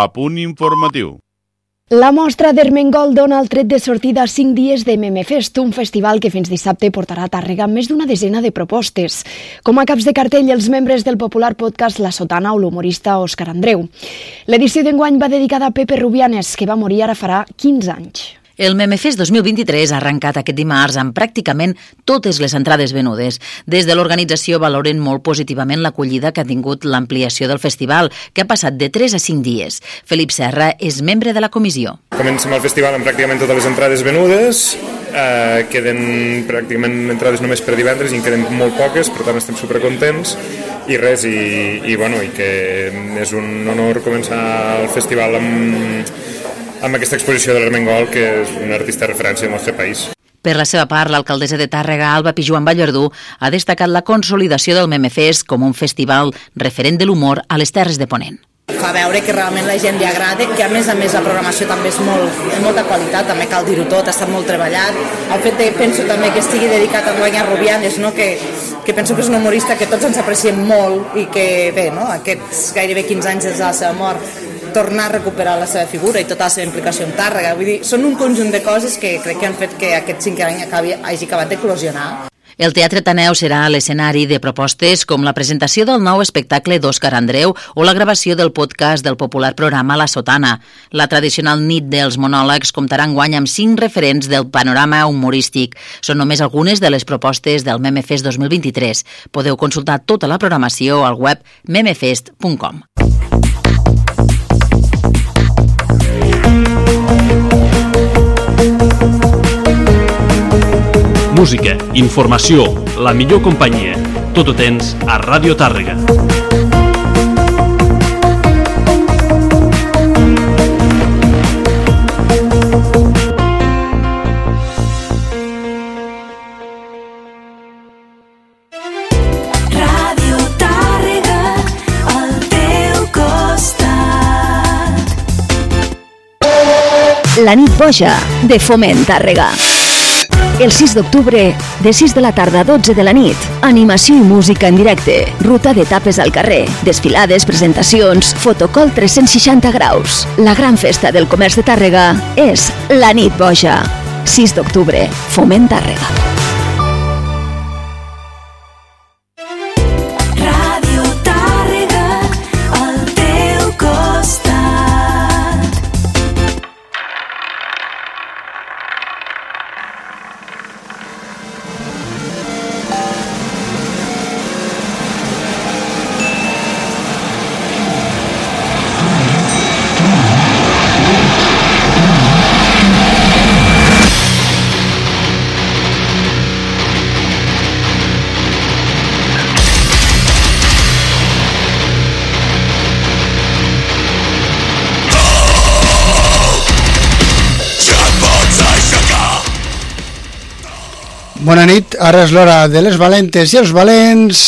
A punt informatiu. La mostra d'Ermengol dona el tret de sortida a 5 dies de Memefest, un festival que fins dissabte portarà a Tàrrega més d'una desena de propostes. Com a caps de cartell, els membres del popular podcast La Sotana o l'humorista Òscar Andreu. L'edició d'enguany va dedicada a Pepe Rubianes, que va morir ara farà 15 anys. El Memefest 2023 ha arrencat aquest dimarts amb pràcticament totes les entrades venudes. Des de l'organització valoren molt positivament l'acollida que ha tingut l'ampliació del festival, que ha passat de 3 a 5 dies. Felip Serra és membre de la comissió. Comencem el festival amb pràcticament totes les entrades venudes, eh, queden pràcticament entrades només per divendres i en queden molt poques, per tant estem supercontents i res, i, i, bueno, i que és un honor començar el festival amb, amb aquesta exposició de l'Armengol, que és un artista de referència del nostre país. Per la seva part, l'alcaldessa de Tàrrega, Alba Pijuan Ballardú, ha destacat la consolidació del Memefest com un festival referent de l'humor a les Terres de Ponent fa veure que realment la gent li agrada, que a més a més la programació també és molt, de molta qualitat, també cal dir-ho tot, ha estat molt treballat. El fet de, penso també que estigui dedicat a Duanya Rubianes, no? que, que penso que és un humorista que tots ens apreciem molt i que, bé, no? aquests gairebé 15 anys des de la seva mort tornar a recuperar la seva figura i tota la seva implicació en Tàrrega. Vull dir, són un conjunt de coses que crec que han fet que aquest cinquè any acabi, hagi acabat d'eclosionar. El Teatre Taneu serà l'escenari de propostes com la presentació del nou espectacle d'Òscar Andreu o la gravació del podcast del popular programa La Sotana. La tradicional nit dels monòlegs comptarà guany amb cinc referents del panorama humorístic. Són només algunes de les propostes del Memefest 2023. Podeu consultar tota la programació al web memefest.com. Música, informació, la millor companyia. Tot ho tens a Ràdio Tàrrega. Tàrrega, al teu costat. La nit boja de Foment Tàrrega. El 6 d'octubre, de 6 de la tarda a 12 de la nit, animació i música en directe, ruta d'etapes al carrer, desfilades, presentacions, fotocol 360 graus. La gran festa del comerç de Tàrrega és la nit boja. 6 d'octubre, Foment Tàrrega. Ara és l'hora de les valentes i els valents.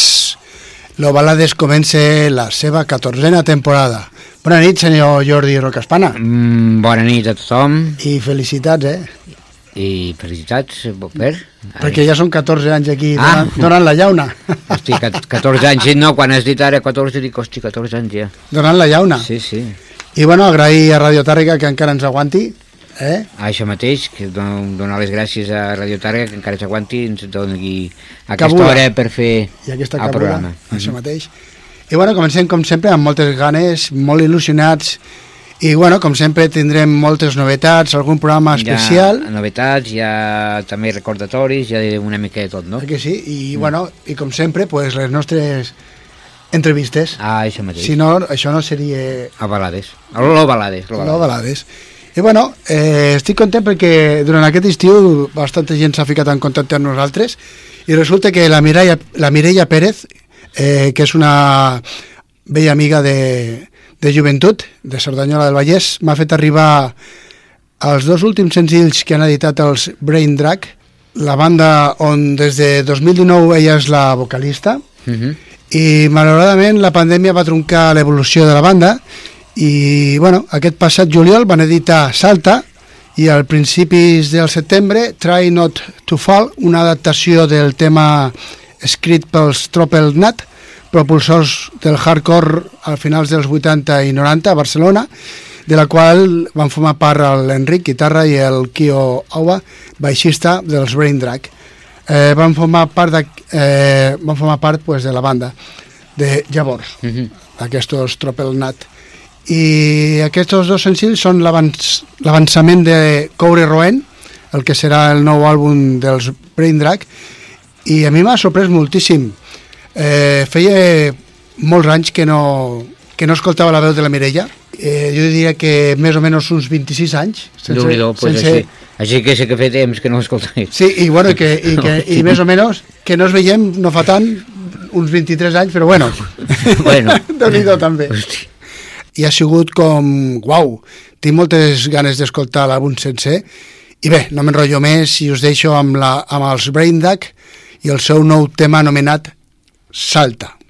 Lo Balades comença la seva catorzena temporada. Bona nit, senyor Jordi Rocaspana. Mm, bona nit a tothom I felicitats, eh? i felicitats per... Perquè ja són 14 anys aquí Ah. donant, donant la llauna. Hosti, cat- 14 anys, no, quan has dit ara 14 dic, hosti, 14 anys ja. donant la llauna. Sí, sí, I bueno, agrair a Radio Tàrrega que encara ens aguanti. Eh? a això mateix, que don, donar les gràcies a Radio Tàrrega, que encara s'aguanti i ens doni aquesta Cabuda. hora per fer I aquesta el cabuda, programa. això mateix. I bueno, comencem com sempre amb moltes ganes, molt il·lusionats i bueno, com sempre tindrem moltes novetats, algun programa especial. Hi ha novetats, hi ha també recordatoris, hi ha una mica de tot, no? Eh que sí? I, bueno, i com sempre, pues, les nostres entrevistes. Ah, això mateix. Si no, això no seria... A balades. Lo balades. Lo balades. balades. I bueno, eh, estic content perquè durant aquest estiu bastanta gent s'ha ficat en contacte amb nosaltres i resulta que la Mireia, la Mireia Pérez, eh, que és una vella amiga de, de joventut, de Cerdanyola del Vallès, m'ha fet arribar els dos últims senzills que han editat els Brain Drag, la banda on des de 2019 ella és la vocalista, Uh -huh. i malauradament la pandèmia va truncar l'evolució de la banda i bueno, aquest passat juliol van editar Salta i al principis del setembre Try Not to Fall, una adaptació del tema escrit pels Tropel Nat propulsors del hardcore a finals dels 80 i 90 a Barcelona, de la qual van formar part l'Enric, guitarra, i el Kio Aua, baixista dels Brain Drag. Eh, van formar part, de, eh, van formar part pues, de la banda de llavors, mm -hmm. aquests Tropel Nat. I aquests dos senzills són l'avanç- l'avançament de Coure Roen, el que serà el nou àlbum dels Brain Drag, i a mi m'ha sorprès moltíssim. Eh, feia molts anys que no, que no escoltava la veu de la Mireia, eh, jo diria que més o menys uns 26 anys. déu nhi pues així, així que sé que fa temps que no l'escoltaré. Sí, i, bueno, que, i, que, i més o menys que no es veiem no fa tant, uns 23 anys, però bueno, Bueno. déu-n'hi-do també. Hosti. I ha sigut com, uau, tinc moltes ganes d'escoltar l'àlbum sencer, i bé, no m'enrotllo més i us deixo amb, la, amb els Brain i el seu nou tema anomenat. Salta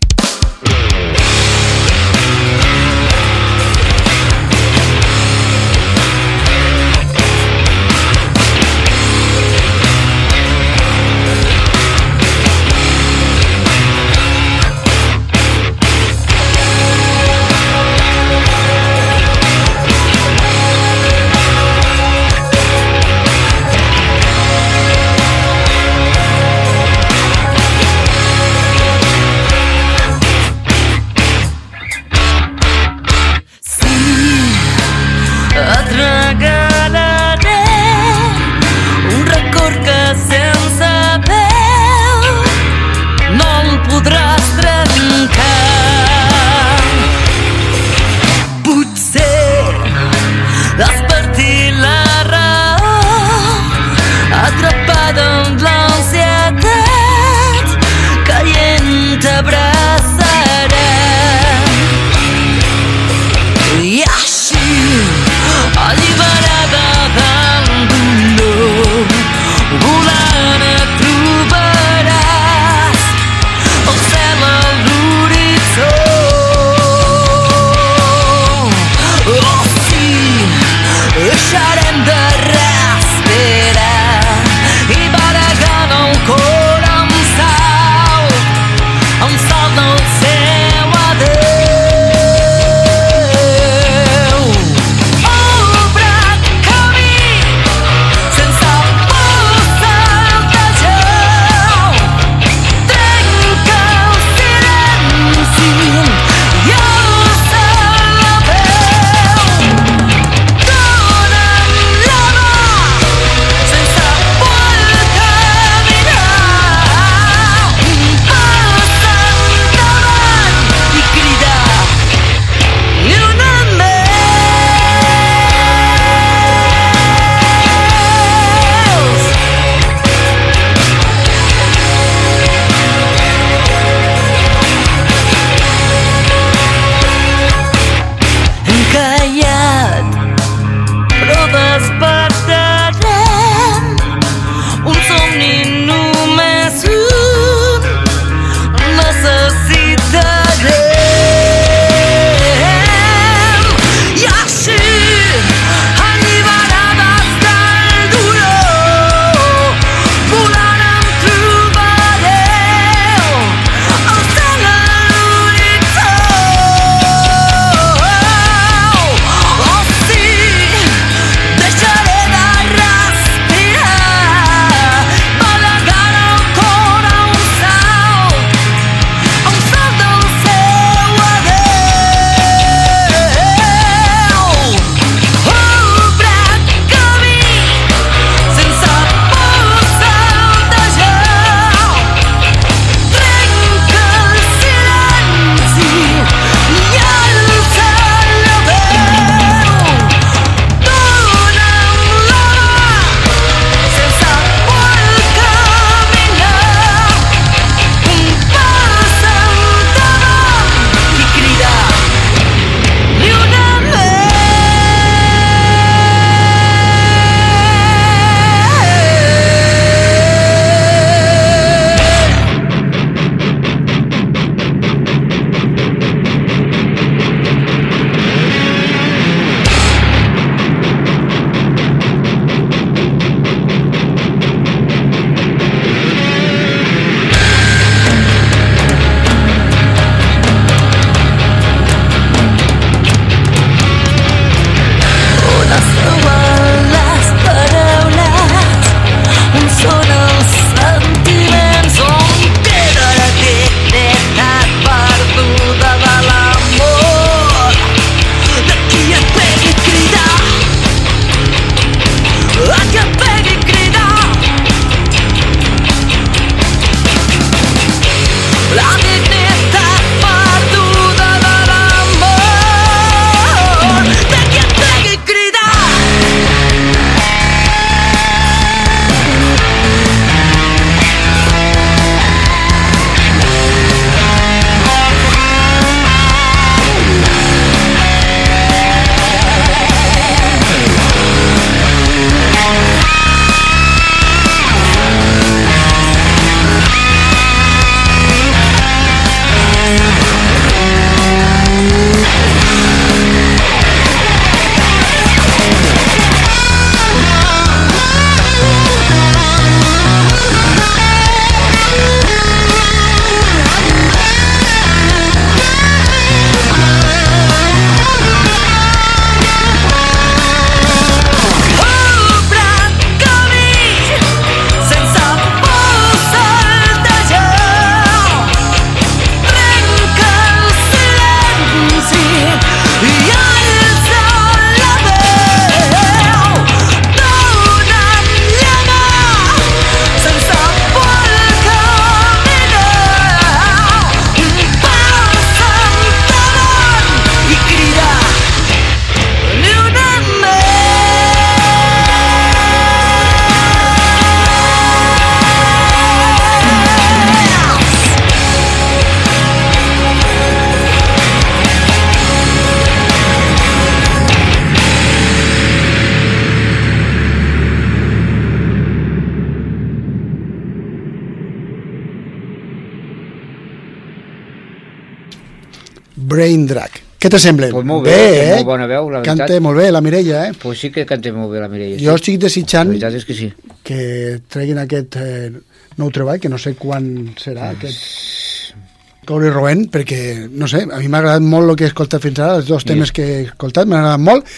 Brain Drag. Què te sembla? Pues molt bé, té molt bona veu, la veritat. Canta molt bé, la Mireia, eh? Pues sí que canta molt bé la Mireia. Jo sí. estic desitjant La veritat és que sí. que treguin aquest eh, nou treball, que no sé quan serà, aquest Coure Roent, perquè, no sé, a mi m'ha agradat molt el que he escoltat fins ara, els dos temes que he escoltat m'han agradat molt,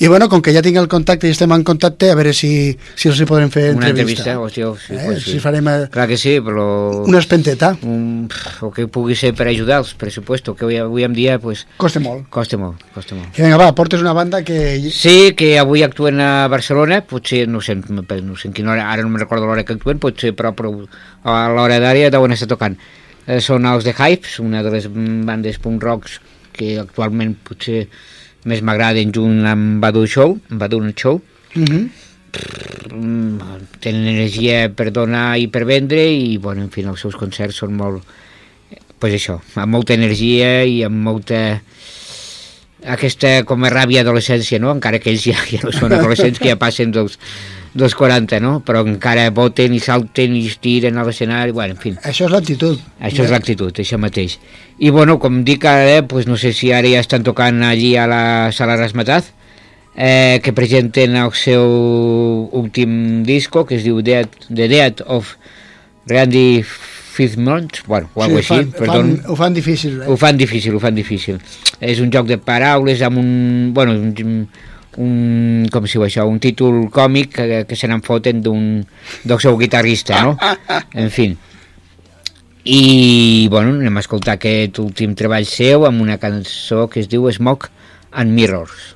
i bueno, com que ja tinc el contacte i estem en contacte, a veure si, si els hi podrem fer Una entrevista. entrevista, hòstia, sí, Eh, pues sí. si farem eh, Clar que sí, però... una espenteta, Un, o que pugui ser per ajudar els pressupostos, que avui, avui en dia pues, costa molt. costa molt, costa molt. Que vinga, va, portes una banda que... Sí, que avui actuen a Barcelona, potser, no sé, no sé en quina hora, ara no me recordo l'hora que actuen, potser, però, però a l'hora d'àrea deuen estar tocant. Eh, són els The Hypes, una de les bandes punk rocks que actualment potser més m'agraden junt amb Badu Show, Badu Show. -huh. Mm, tenen energia per donar i per vendre i, bueno, en fi, els seus concerts són molt, pues això, amb molta energia i amb molta aquesta com a ràbia adolescència, no? encara que ells ja, ja no són adolescents, que ja passen dels, dels 40, no? però encara voten i salten i es tiren a l'escenari, bueno, en fi, Això és l'actitud. això és l'actitud, això mateix. I bueno, com dic ara, pues no sé si ara ja estan tocant allí a la sala Rasmataz, eh, que presenten el seu últim disco, que es diu Dead, The Dead of Randy Fitzmont, bueno, o alguna fan, així, perdó. fan, ho fan difícil. Eh? Ho fan difícil, ho fan difícil. És un joc de paraules amb un... Bueno, un, un com si diu això, un títol còmic que, que se n'en foten d'un del seu guitarrista, no? En fi. I, bueno, anem a escoltar aquest últim treball seu amb una cançó que es diu Smoke and Mirrors.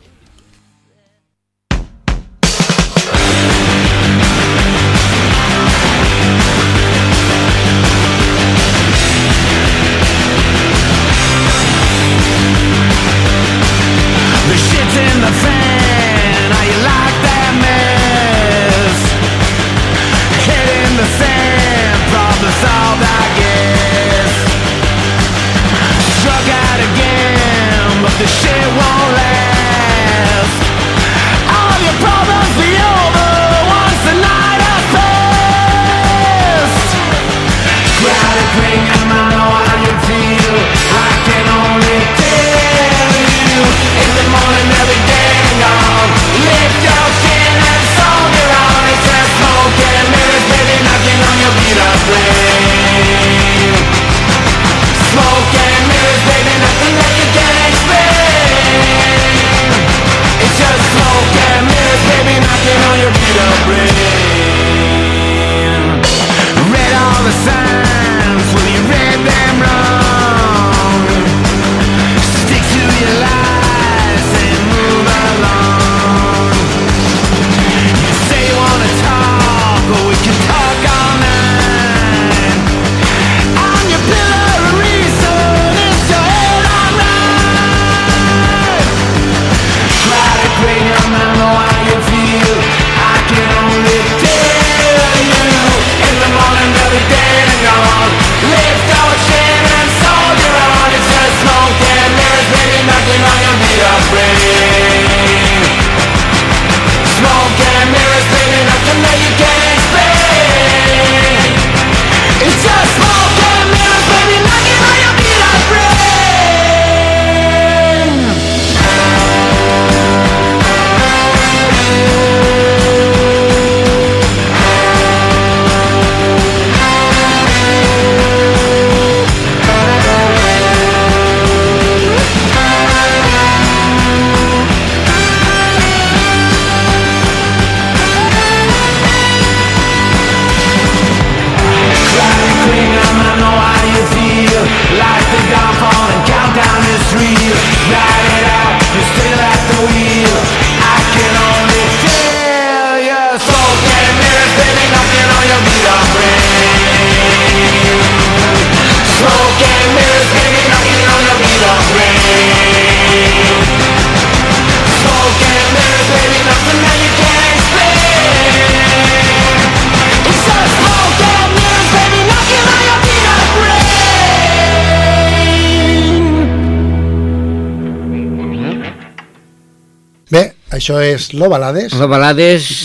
Això és Lo Balades,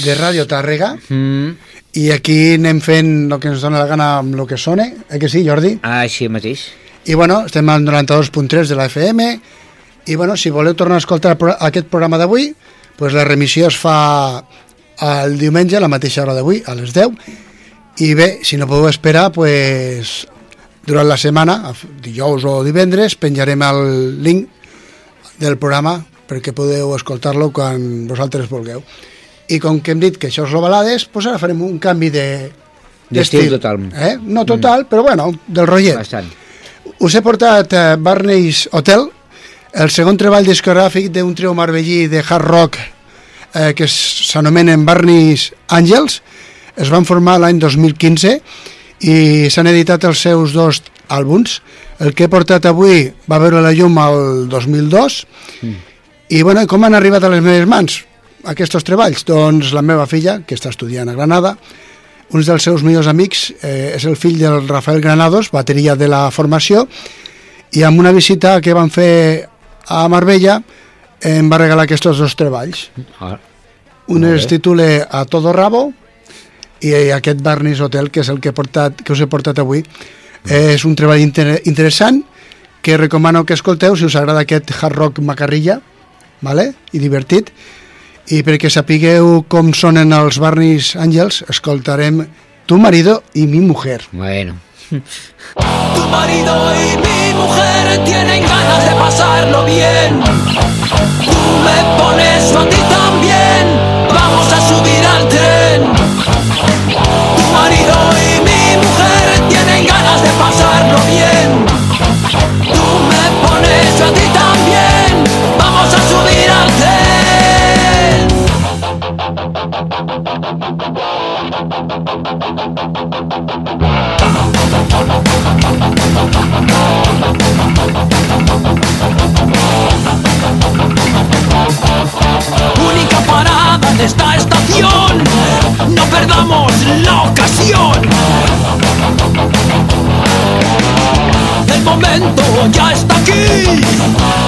de Ràdio Tàrrega, Mm, i aquí anem fent el que ens dona la gana amb el que sona, eh que sí, Jordi? ah, així mateix. I bueno, estem al 92.3 de la FM i bueno, si voleu tornar a escoltar aquest programa d'avui, pues la remissió es fa el diumenge a la mateixa hora d'avui, a les 10. I bé, si no podeu esperar, pues, durant la setmana, dijous o divendres, penjarem el link del programa perquè podeu escoltar-lo quan vosaltres vulgueu. I com que hem dit que això és l'Ovalades, pues ara farem un canvi de D'estil total. Eh? No total, mm. però bueno, del rotllet. Bastant. Us he portat a Barney's Hotel, el segon treball discogràfic d'un trio marbellí de hard rock eh, que s'anomenen Barney's Angels. Es van formar l'any 2015 i s'han editat els seus dos àlbums. El que he portat avui va veure la llum al 2002 i bueno, com han arribat a les meves mans aquests treballs? Doncs la meva filla, que està estudiant a Granada, un dels seus millors amics eh, és el fill del Rafael Granados, bateria de la formació, i amb una visita que van fer a Marbella em va regalar aquests dos treballs. Ah, Un es titula A Todo Rabo i aquest Barney's Hotel, que és el que, he portat, que us he portat avui. Eh, és un treball inter interessant que recomano que escolteu si us agrada aquest hard rock macarrilla vale? i divertit. I perquè sapigueu com sonen els Barney's Angels, escoltarem Tu marido y mi mujer. bueno. Tu marido y mi mujer tienen ganas de pasarlo bien. Tú me pones a ti también. Vamos a subir al tren. Tu marido y mi mujer tienen ganas de pasarlo bien. Tú me pones a ti Única parada en esta estación. No perdamos la ocasión. El momento ya está aquí.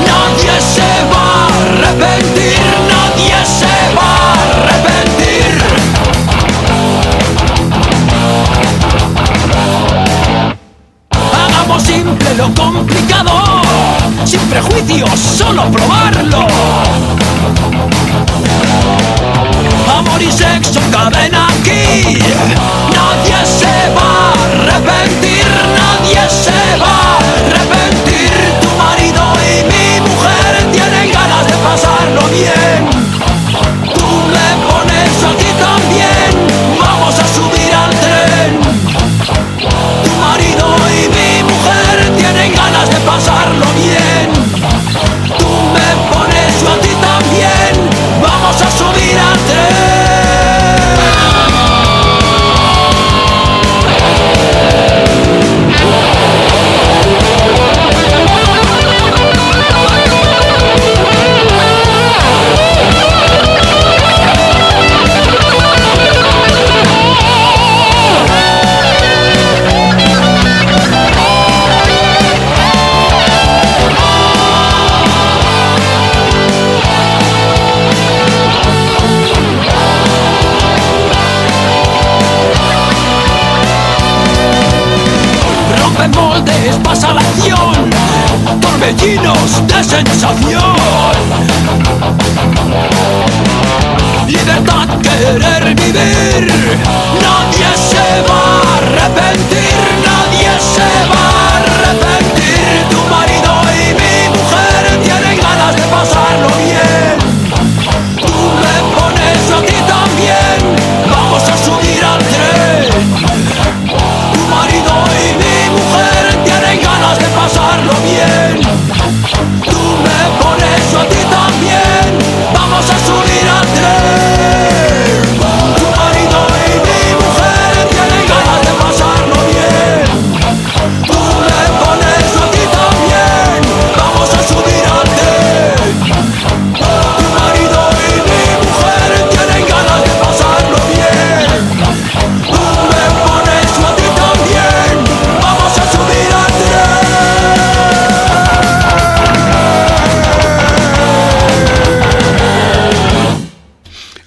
Nadie se va a arrepentir. Nadie se va a arrepentir. Hagamos simple lo complicado. Sin prejuicios, solo probarlo. Amor y sexo caben aquí. Nadie se va a arrepentir, nadie se va a arrepentir. Tu marido y mi mujer tienen ganas de pasarlo bien.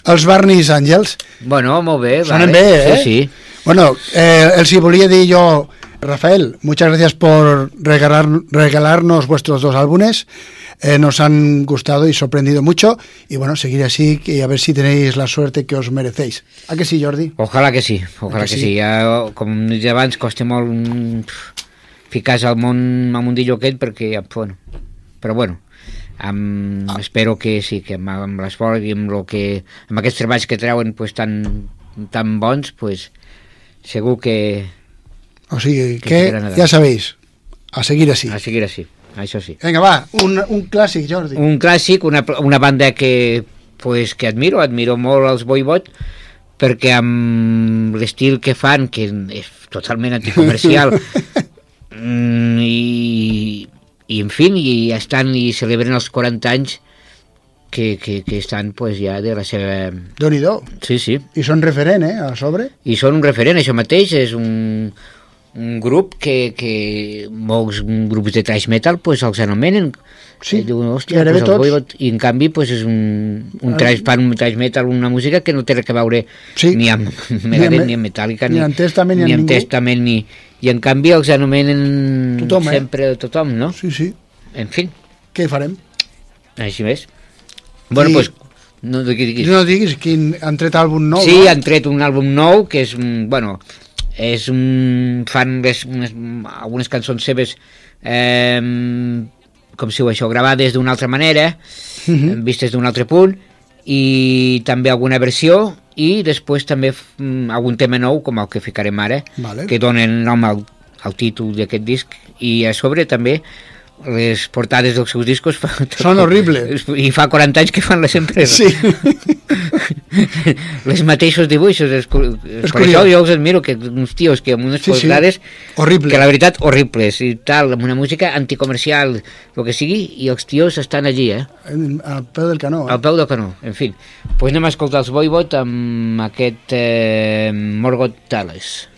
Els Barney's Angels Bueno, molt bé. sonen vale. bé, eh? Sí, sí. Bueno, eh, el si volía dir yo, Rafael, muchas gracias por regalar, regalarnos vuestros dos álbumes. Eh, nos han gustado y sorprendido mucho. Y bueno, seguir así y a ver si tenéis la suerte que os merecéis. ¿A que sí, Jordi? Ojalà que sí, ojalà Que que, sí? sí. Ja, com deia abans, costa molt mm, ficar-se al món, al mundillo aquest perquè, ja, bueno, però bueno, amb, ah. espero que sí, que amb, amb l'esforç i amb, lo que, amb aquests treballs que treuen pues, tan, tan bons, pues, segur que O sigui, Que que seguirán a dar. ya sabéis, a seguir así. a seguir així, això sí. Venga, va, un, un clàssic, Jordi. Un clàssic, una, una banda que, pues, que admiro, admiro molt els Boybot, perquè amb l'estil que fan, que és totalment anticomercial, mm, i, i en fi, i estan i celebren els 40 anys que, que, que estan pues, ja de la seva... Déu-n'hi-do. Sí, sí, I són referent, eh, a sobre. i són un referent, això mateix, és un, un grup que, que molts grups de thrash metal pues, els anomenen Sí, Eh, diuen, hòstia, pues, tots. Voivod, i en canvi pues, és un, un trash, fan un trash metal, una música que no té res a veure Sí. ni amb Ni Megadeth, ni amb Metallica, ni amb Testament, ni amb amb. Testament, ni... I en canvi els anomenen Tothom, eh? sempre tothom, no? Sí, sí. En fi, Què farem? així més. Bueno, doncs, no, diguis. No diguis quin han tret àlbum nou, sí, no? han tret un àlbum nou que és, mm, bueno, és un, fan les, unes, algunes cançons seves eh, com si ho això, gravades d'una altra manera, Mhm. vistes d'un altre punt, i també alguna versió, i després també mm, algun tema nou, com el que ficarem ara, Vale. que donen nom al, al títol d'aquest disc, i a sobre també les portades dels seus discos fa, Són horribles. i fa 40 anys que fan les empreses Sí. les mateixos dibuixos és, és per això jo els admiro que uns tios que amb unes Sí, sí, sí. portades Horrible. que la veritat horribles i tal, amb una música anticomercial el que sigui, i els tios estan allí eh? Al peu del canó. al peu del canó, en fi pues anem a escoltar els Voivod amb aquest eh, Morgoth Tales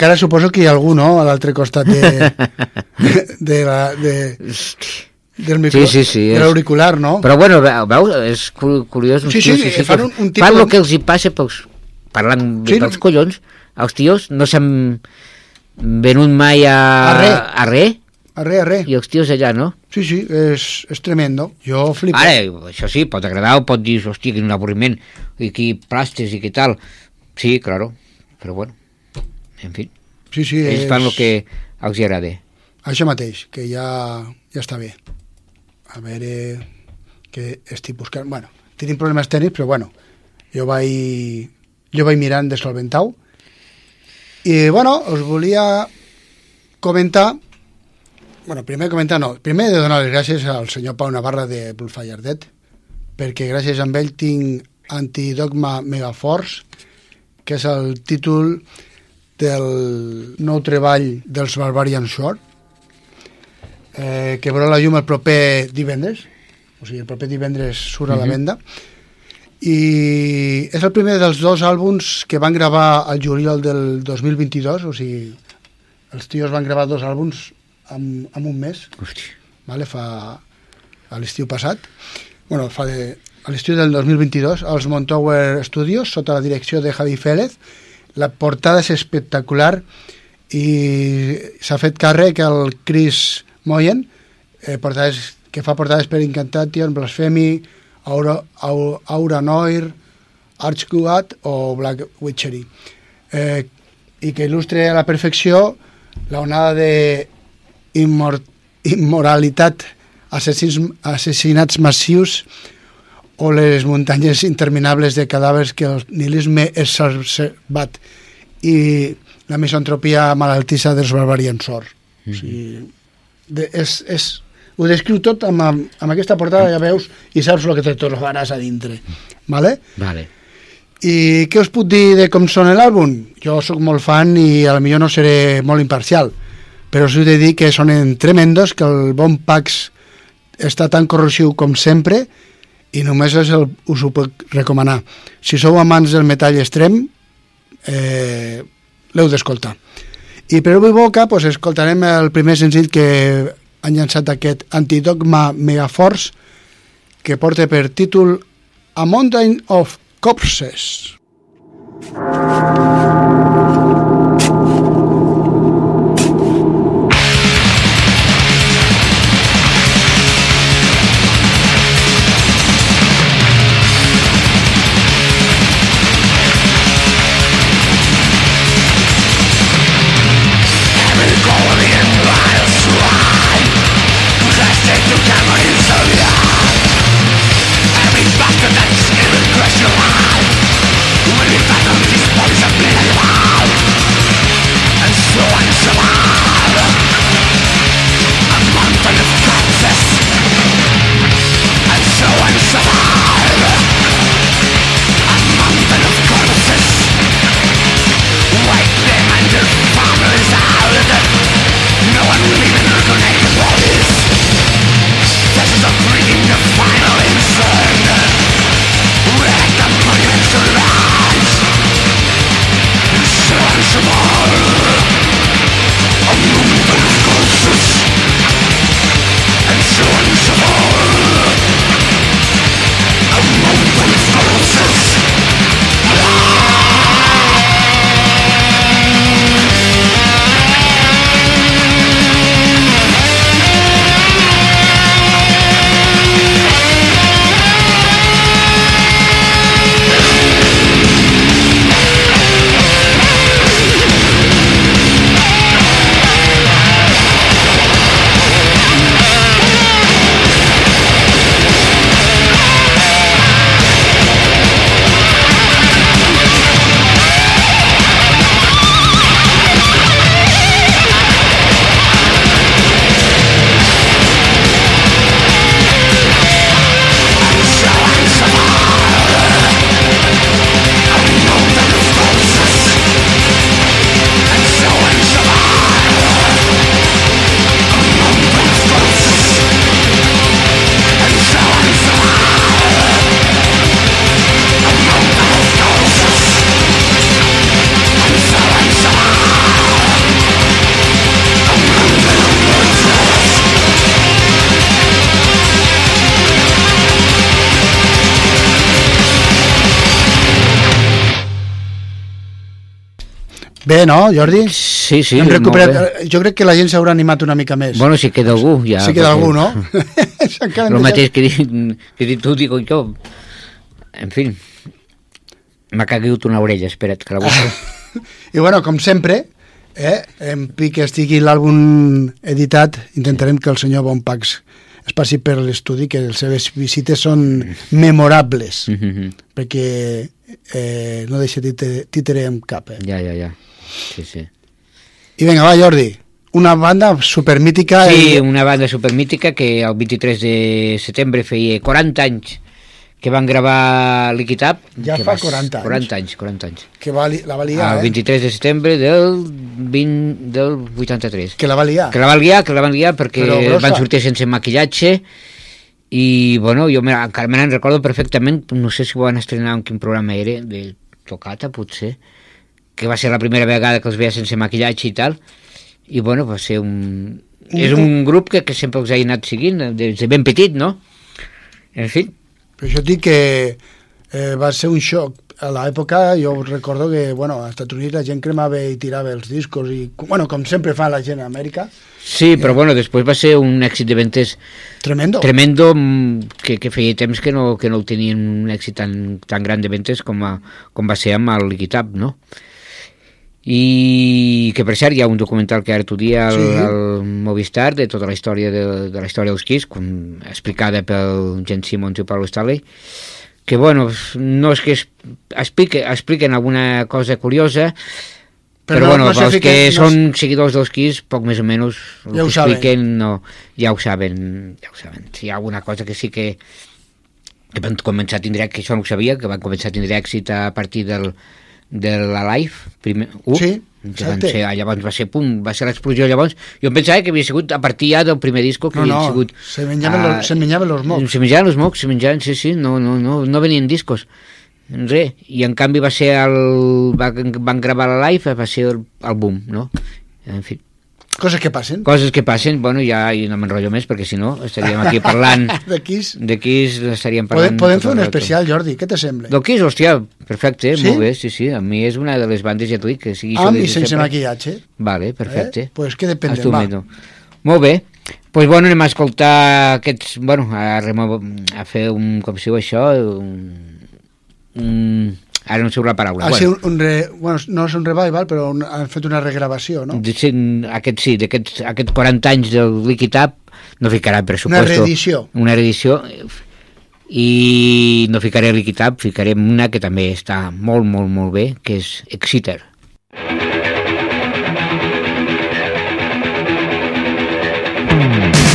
encara suposo que hi ha algú, no?, a l'altre costat de, de, la, de, del micro, Sí, sí, sí, de l'auricular, no? Però bueno, ve- veus, és cu- curiós. Sí, tios sí, així fan un- un tipus Fan el que els hi passa pels, parlant Sí, sí, no- collons. Els tios no s'han venut mai a... A res. A res. Arre, arre. I els tios allà, no? Sí, sí, és, és tremendo. Jo flipo. Ara, això sí, pot agradar o pot dir, hòstia, quin avorriment, i qui plastes i què tal. Sí, claro, però bueno, en fi, Sí, sí, ells és... fan el que els agrada. Això mateix, que ja, ja està bé. A veure què estic buscant. Bueno, tenim problemes tècnics, però bueno, jo vaig, jo vaig mirant de solventar-ho. I, bueno, us volia comentar bueno, primer comentar no, primer de donar les gràcies al senyor Pau Navarra de Bullfire Dead perquè gràcies a ell tinc Antidogma Megaforce que és el títol del nou treball dels Barbarian Shore eh, que veurà la llum el proper divendres o sigui, el proper divendres surt a la Mhm. venda i és el primer dels dos àlbums que van gravar al juliol del 2022 o sigui, els tios van gravar dos àlbums en, en un mes Hosti. vale? fa a l'estiu passat bueno, fa de, a l'estiu del 2022 als Montower Studios sota la direcció de Javi Félez la portada és espectacular i s'ha fet càrrec el Chris Moyen eh, portades, que fa portades per Incantation, Blasphemy Aura, Aura, Aura Noir Archguat o Black Witchery. Eh, i que il·lustre a la perfecció la onada de immor immoralitat, assassins, assassinats massius o les muntanyes interminables de cadàvers que el nihilisme és observat i la misantropia malaltissa dels barbarians sort. Mm -hmm. o sigui, de, és, és, ho descriu tot amb, amb aquesta portada, ja veus, i saps el que te trobaràs a dintre. Vale? Vale. I què us puc dir de com són l'àlbum? Jo sóc molt fan i a la millor no seré molt imparcial, però us he de dir que sonen tremendos, que el bon Pax està tan corrosiu com sempre i només és el, us ho puc recomanar. Si sou amants del metall extrem, eh, l'heu d'escoltar. I per avui boca pues, escoltarem el primer senzill que han llançat aquest Antidogma Megaforce que porta per títol A Mountain of Corpses. Every bastard Bé, no, Jordi? Sí, sí, Hem recuperat... bé. Jo crec que la gent s'haurà animat una mica més. Bueno, si queda algú, ja. sí queda perquè- algú, no? El mateix que, di- que dit tu, digo jo. En fi, m'ha caigut una orella, espera't, que la busco. I bueno, com sempre, eh, en pi que estigui l'àlbum editat, intentarem que el senyor Bonpax es passi per l'estudi, que les seves visites són memorables, Mhm. perquè eh, no deixa títere, títere en cap. Eh? ja, ja, ja. Sí, sí. I vinga, va, Jordi, una banda supermítica... Sí, i- una banda supermítica que el 23 de setembre feia 40 anys que van gravar Liquid Up. Ja que fa va- 40 anys. 40 anys, 40 anys. que va, la va liar, El eh? 23 de setembre del, 20, del 83. Que la va liar. Que la van liar, que la van liar perquè van sortir sense maquillatge i, bueno, jo me, encara me n'en recordo perfectament, no sé si ho van estrenar en quin programa era, de Tocata, potser, que va ser la primera vegada que els veia sense maquillatge i tal, i, bueno, va ser un... És un grup que, que sempre us he anat seguint, des de ben petit, no? En fi, Per això et dic que eh, va ser un xoc. A l'època jo recordo que, bueno, als Estats Units la gent cremava i tirava els discos i, bueno, com sempre fa la gent a Amèrica, sí, però, bueno, després va ser un èxit de ventes tremendo. tremendo mm, que, que feia temps que no, que no tenien un èxit tan, tan gran de ventes com, a, com va ser amb el Up, no? I que per cert hi ha un documental que ara tu dia al, Sí. al Movistar de tota la història de, de la història dels Kiss com explicada pel Jen Simmons i Paul Stanley que bueno, no és que es, explique, expliquen alguna cosa curiosa Però però, no- bueno, no els que no són seguidors dels Kiss poc més o menys el Ja ho que saben. expliquen no, ja ho saben ja ho saben, si hi ha alguna cosa que sí que que van començar a tindre, que això no ho sabia, que van començar a tindre èxit a partir del, de la Live, primer, uh, Sí, que van ser, llavors va ser, pum, va ser l'explosió llavors, jo em pensava que havia sigut a partir ja del primer disco que No, havia no, sigut se menjaven, ah, los, se menjaven los mocs. se menjaven els mocs, se menjaven, sí, sí, no, no, no, no venien discos. Res, i en canvi va ser el... Va, van gravar la live, va ser el, el boom, no? En fi, Coses que passen. coses que passen, bueno, ja i no m'enrotllo més, perquè si no estaríem aquí parlant De Kiss. de Kiss, estaríem Podem, parlant... podem tot fer un especial, Jordi, què te sembla? Del Kiss, hòstia, perfecte, Sí? molt bé, sí, sí, a mi és una de les bandes, ja t'ho dic, que sigui... Amb això i de sense sempre. maquillatge. Vale, perfecte. Eh? Pues què depèn de Estupendo. Molt bé. Doncs pues bueno, anem a escoltar aquests... Bueno, a, remo- a fer un... Com si diu això? Un, un, ara no sé la paraula. Ha sigut un, re, bueno, no és un revival, però un, han fet una regravació, no? De, sí, aquest sí, d'aquests aquest 40 anys del Liquid Up no ficarà per Una reedició. una reedició i no ficaré Liquid Up, ficaré una que també està molt, molt, molt bé, que és Exciter. Deep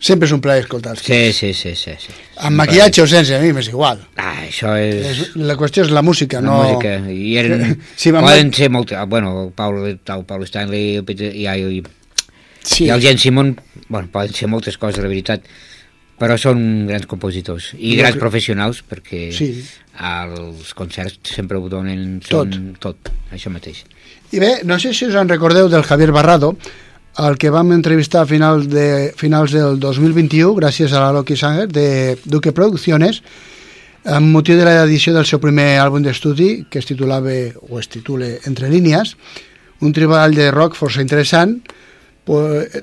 sempre és un plaer escoltar-los. Sí, sí, sí, sí, sí. Amb maquillatge o sense, a mi m'és igual. Ah, això és... És, la qüestió és la música, La no... música, i eren, Sí, poden ser molt... Bueno, el Paul, el Paul Stanley el Peter, i, i, Sí. i el Jen Simon, bueno, poden ser moltes coses, la veritat, però són grans compositors i grans crec- professionals perquè Sí. als concerts sempre ho donen són tot, això mateix. I bé, no sé si us en recordeu del Javier Barrado, el que vam entrevistar a finals, de, finals del 2021, gràcies a la Loki Sanger, de Duque Producciones, amb motiu de l'edició del seu primer àlbum d'estudi, que es titulava, o es titula Entre línies, un treball de rock força interessant,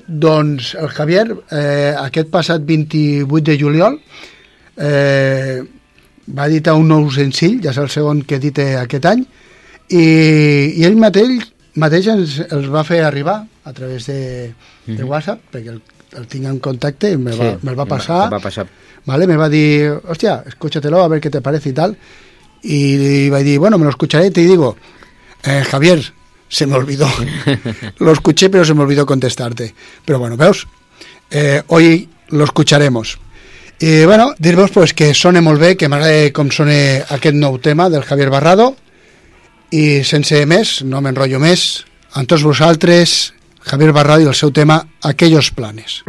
doncs el Javier, eh, aquest passat 28 de juliol, eh, va editar un nou senzill, ja és el segon que edita aquest any, i, i ell mateix, mateix ens els va fer arribar a través de, de WhatsApp, perquè el, el tinc en contacte, i va, Sí, me'l va me va- passar, me va pasar. ¿vale? me va dir, hostia, escúchatelo a ver qué te parece y tal, y, va a decir, bueno, me lo escucharé y te digo, eh, Javier, se me olvidó, lo escuché pero se me olvidó contestarte, pero bueno, veus, eh, hoy lo escucharemos. I bueno, dir-vos pues, que sona molt bé, que m'agrada com sona aquest nou tema del Javier Barrado i sense més, no m'enrotllo més, amb tots vosaltres, Javier Barrado el seu tema Aquellos planes.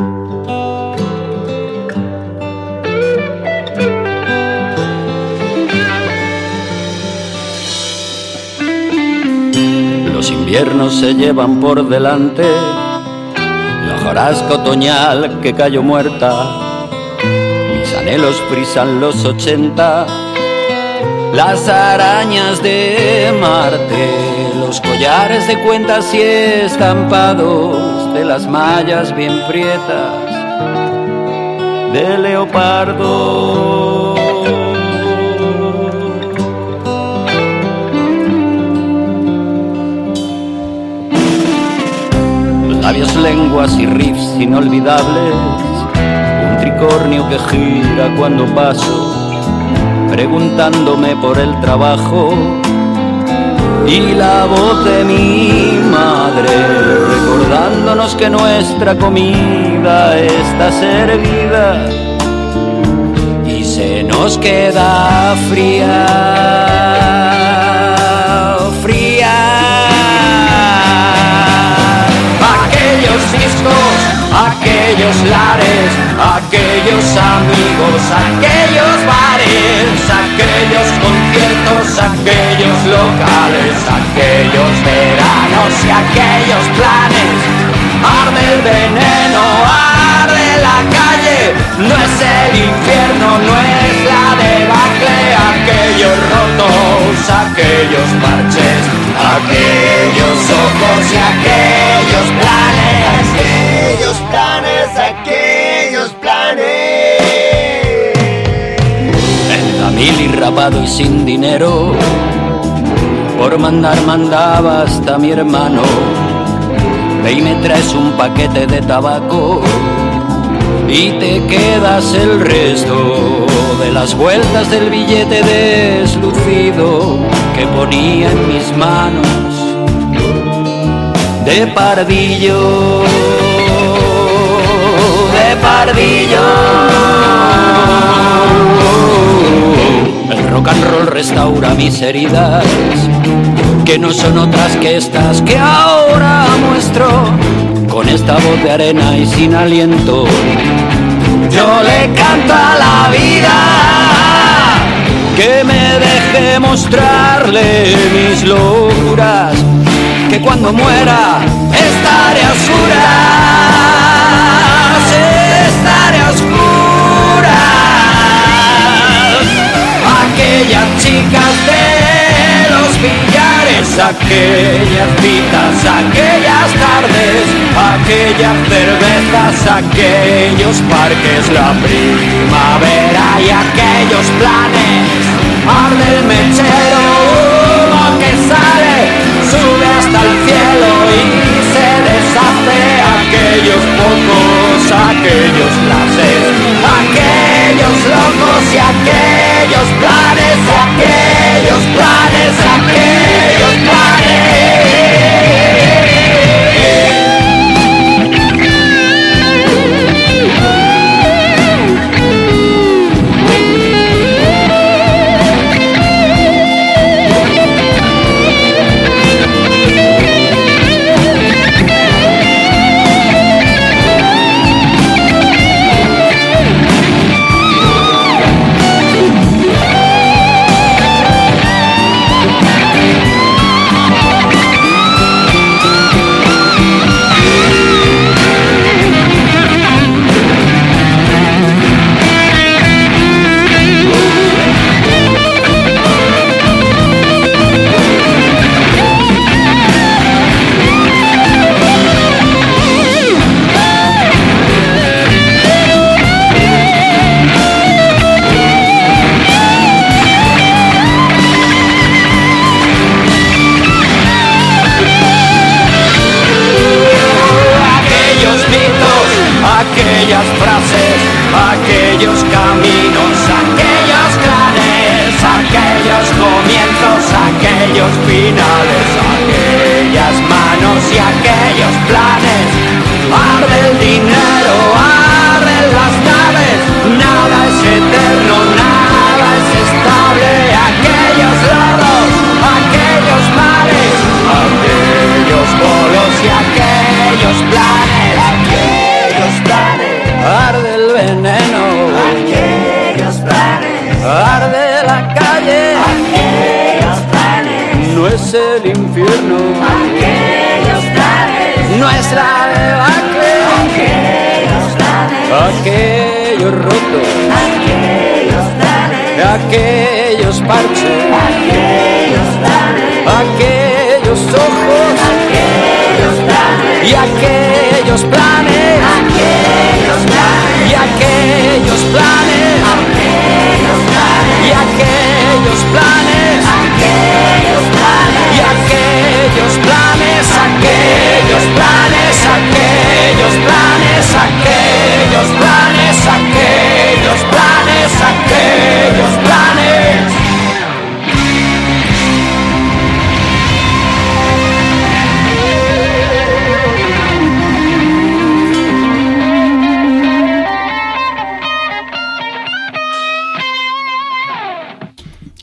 Los inviernos se llevan por delante la hojarasca otoñal que cayó muerta. Mis anhelos frisan los ochenta, las arañas de Marte, los collares de cuentas y estampados de las mallas bien prietas de leopardo. labios, lenguas y riffs inolvidables, un tricornio que gira cuando paso, preguntándome por el trabajo, y la voz de mi madre, recordándonos que nuestra comida está servida y se nos queda fría, fría. Aquellos discos, aquellos lares, aquellos amigos, aquellos bares, aquellos conciertos, aquellos locales, aquellos veranos y aquellos planes. Arde el veneno, arde la calle, no es el infierno, no es la debacle, aquellos rotos, aquellos parches, aquellos ojos y aquellos planes, aquellos planes, rapado y sin dinero, por mandar mandaba hasta mi hermano. Ve y me traes un paquete de tabaco y te quedas el resto de las vueltas del billete deslucido que ponía en mis manos de pardillo, de pardillo. Rock and roll restaura mis heridas, que no son otras que estas que ahora muestro, con esta voz de arena y sin aliento. Yo le canto a la vida que me deje mostrarle mis locuras, que cuando muera estaré a estaré. Aquellas chicas de los billares, aquellas citas, aquellas tardes, aquellas cervezas, aquellos parques, la primavera y aquellos planes. Arde el mechero, humo que sale, sube hasta el cielo y se deshace. Aquellos pocos, aquellos clases, aquellos locos y aquellos planes, aquellos planes, aquellos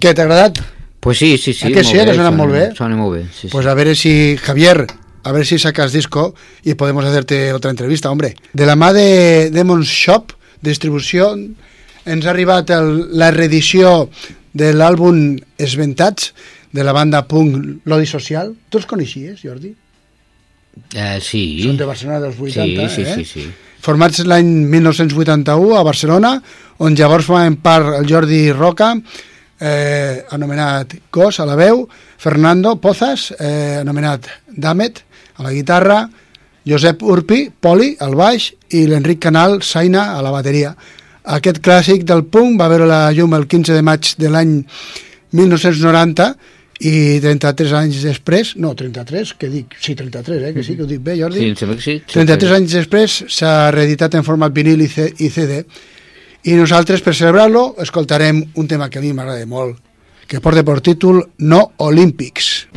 Què, t'ha agradat? Pues sí, sí, sí. A que sí, que sona molt bé? Sona molt bé, sí, Pues sí. a ver si, Javier, a ver si sacas disco y podemos hacerte otra entrevista, hombre. De la mà de Demon's Shop, distribució, ens ha arribat el, la reedició de l'àlbum Esventats, de la banda punk Lodi Social. Tu els coneixies, Jordi? Eh, sí. Són de Barcelona dels 80, sí, sí, eh? sí, sí. Formats l'any 1981 a Barcelona, on llavors formaven part el Jordi Roca, eh, anomenat Cos a la veu, Fernando Pozas, eh, anomenat Damet, a la guitarra, Josep Urpi, Poli, al baix, i l'Enric Canal, Saina, a la bateria. Aquest clàssic del punk va veure la llum el 15 de maig de l'any 1990 i 33 anys després, no, 33, que dic, sí, 33, eh, que sí, que ho dic bé, Jordi? Sí, em sembla que sí. 33 anys després s'ha reeditat en format vinil i, C i CD i nosaltres per celebrar-lo escoltarem un tema que a mi m'agrada molt que porta per títol No Olímpics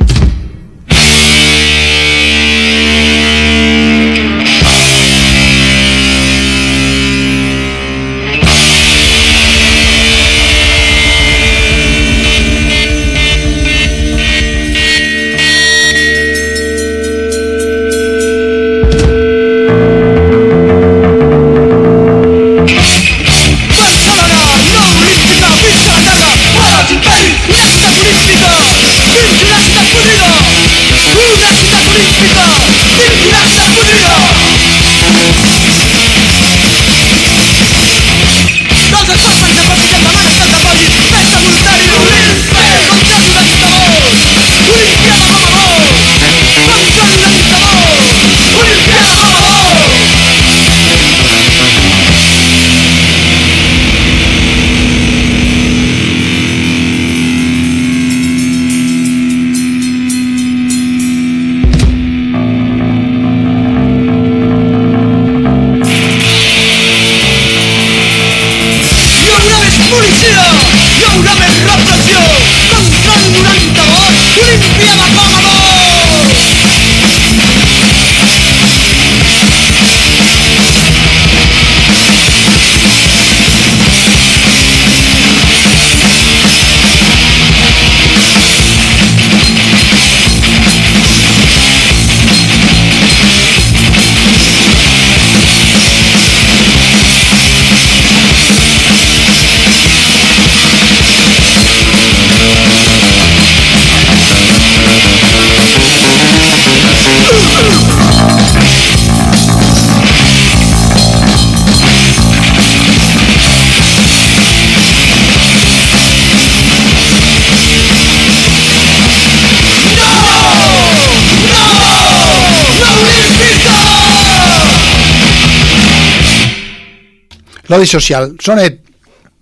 L'odi social, sonet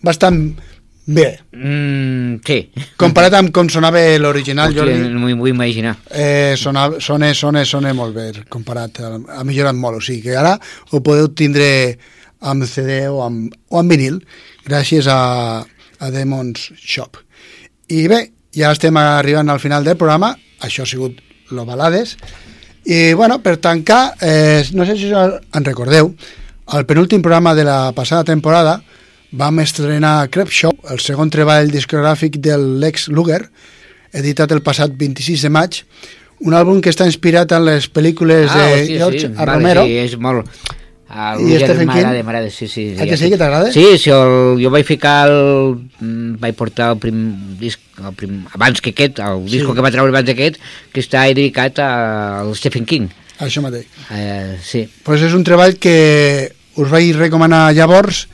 bastant bé. Mm, sí. comparat amb com sonava l'original no m'ho vull imaginar. eh, sona, sona, sona, sona molt bé comparat, ha, ha millorat molt. O sigui que ara ho podeu tindre amb CD o amb, o amb vinil gràcies a, a Demon's Shop. I bé, ja estem arribant al final del programa. Això ha sigut Lo Balades. I bueno, per tancar eh, no sé si en recordeu al penúltim programa de la passada temporada vam estrenar Crep Show, el segon treball discogràfic del Lex Luger, editat el passat 26 de maig, un àlbum que està inspirat en les pel·lícules de hòstia, George sí. A. Vale, Romero. Sí, és molt... El I Luger Stephen King? m'agrada, m'agrada, sí, sí. A que sí, que t'agrada? Sí, sí el, jo vaig ficar el... mm, vaig portar el prim disc, el prim, abans que aquest, el Sí. disco que va treure abans d'aquest, que està dedicat al Stephen King. Això mateix. Eh, sí. Pues és un treball que us vaig recomanar llavors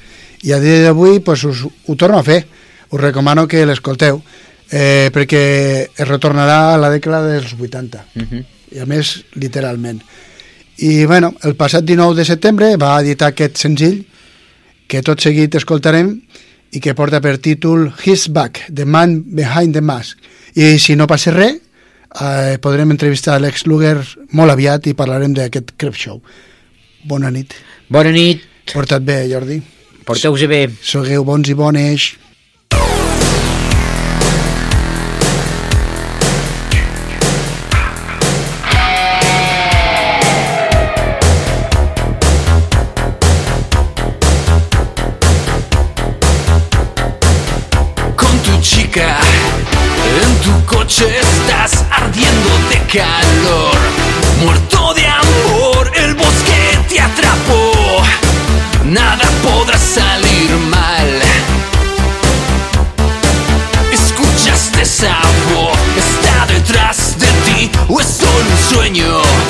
i a dia d'avui pues, us, ho torno a fer. Us recomano que l'escolteu eh, perquè es retornarà a la dècada dels 80 uh -huh. i a més literalment. I bueno, el passat 19 de setembre va editar aquest senzill que tot seguit escoltarem i que porta per títol His Back, The Man Behind the Mask. I si no passa res, eh, podrem entrevistar l'ex Luger molt aviat i parlarem d'aquest Crep Show. Bona nit. Bona nit. Porta't bé, Jordi. Porteu-vos bé. Sogueu bons i bones. en tu coche estás ardiendo de calor, muerto when you.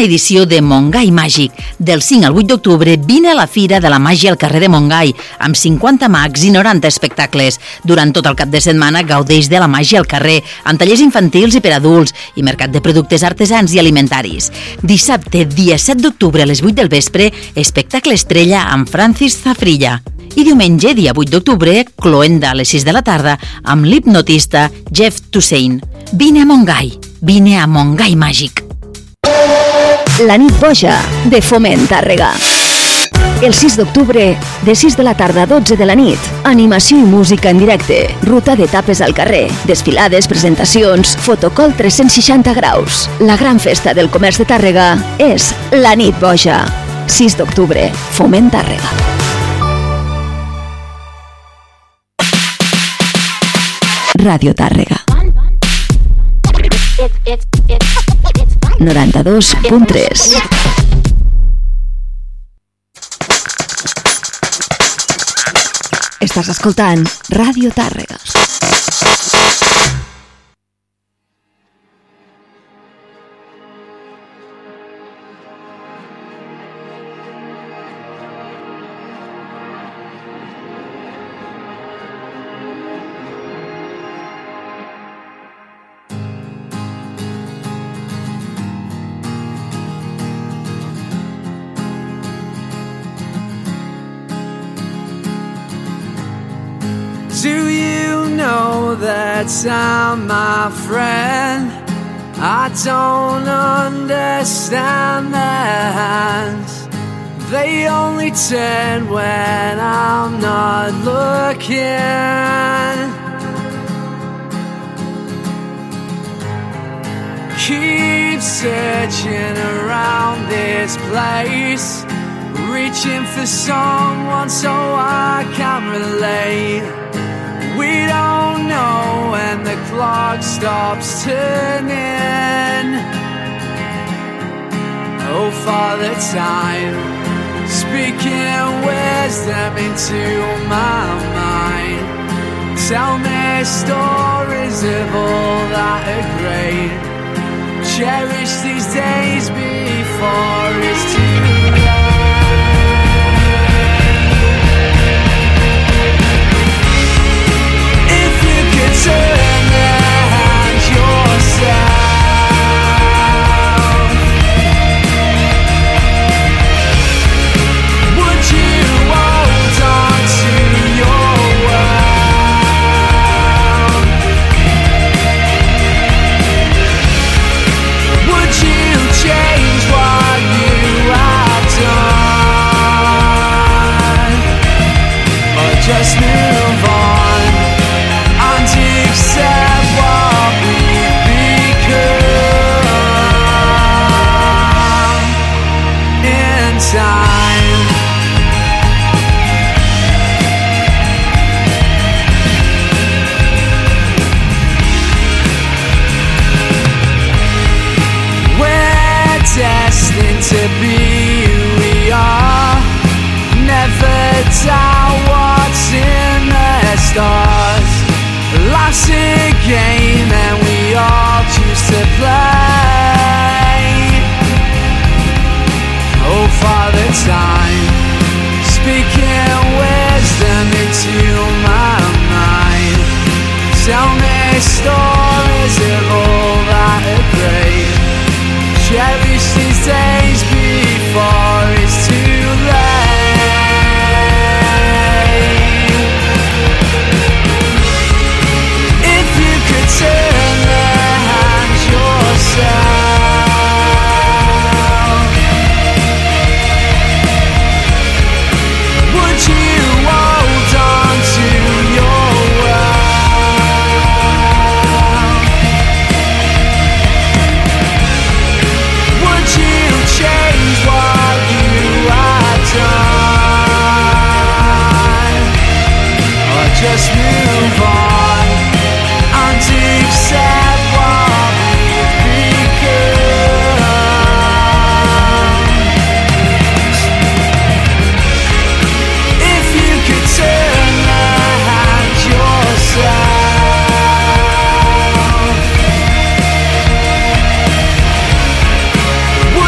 Quinzena edició de Montgai Màgic. Del 5 al 8 d'octubre vine a la Fira de la Màgia al carrer de Montgai, amb 50 mags i 90 espectacles. Durant tot el cap de setmana gaudeix de la màgia al carrer, amb tallers infantils i per adults, i mercat de productes artesans i alimentaris. Dissabte, dia 7 d'octubre a les 8 del vespre, espectacle estrella amb Francis Zafrilla. I diumenge, dia 8 d'octubre, cloenda a les 6 de la tarda, amb l'hipnotista Jeff Toussaint. Vine a Montgai, vine a Montgai Màgic. La nit boja de Foment Tàrrega. El 6 d'octubre, de 6 de la tarda a 12 de la nit, animació i música en directe, ruta d'etapes al carrer, desfilades, presentacions, fotocol 360 graus. La gran festa del comerç de Tàrrega és la nit boja. 6 d'octubre, Foment Tàrrega. Ràdio Tàrrega. 92.3 Estàs escoltant Ràdio Tàrrega. I'm my friend? I don't understand their hands. They only turn when I'm not looking. Keep searching around this place, reaching for someone so I can relate. We don't know when the clock stops turning. Oh, Father Time, speaking wisdom into my mind. Tell me stories of all that are great. Cherish these days before it's too late. turn around yourself.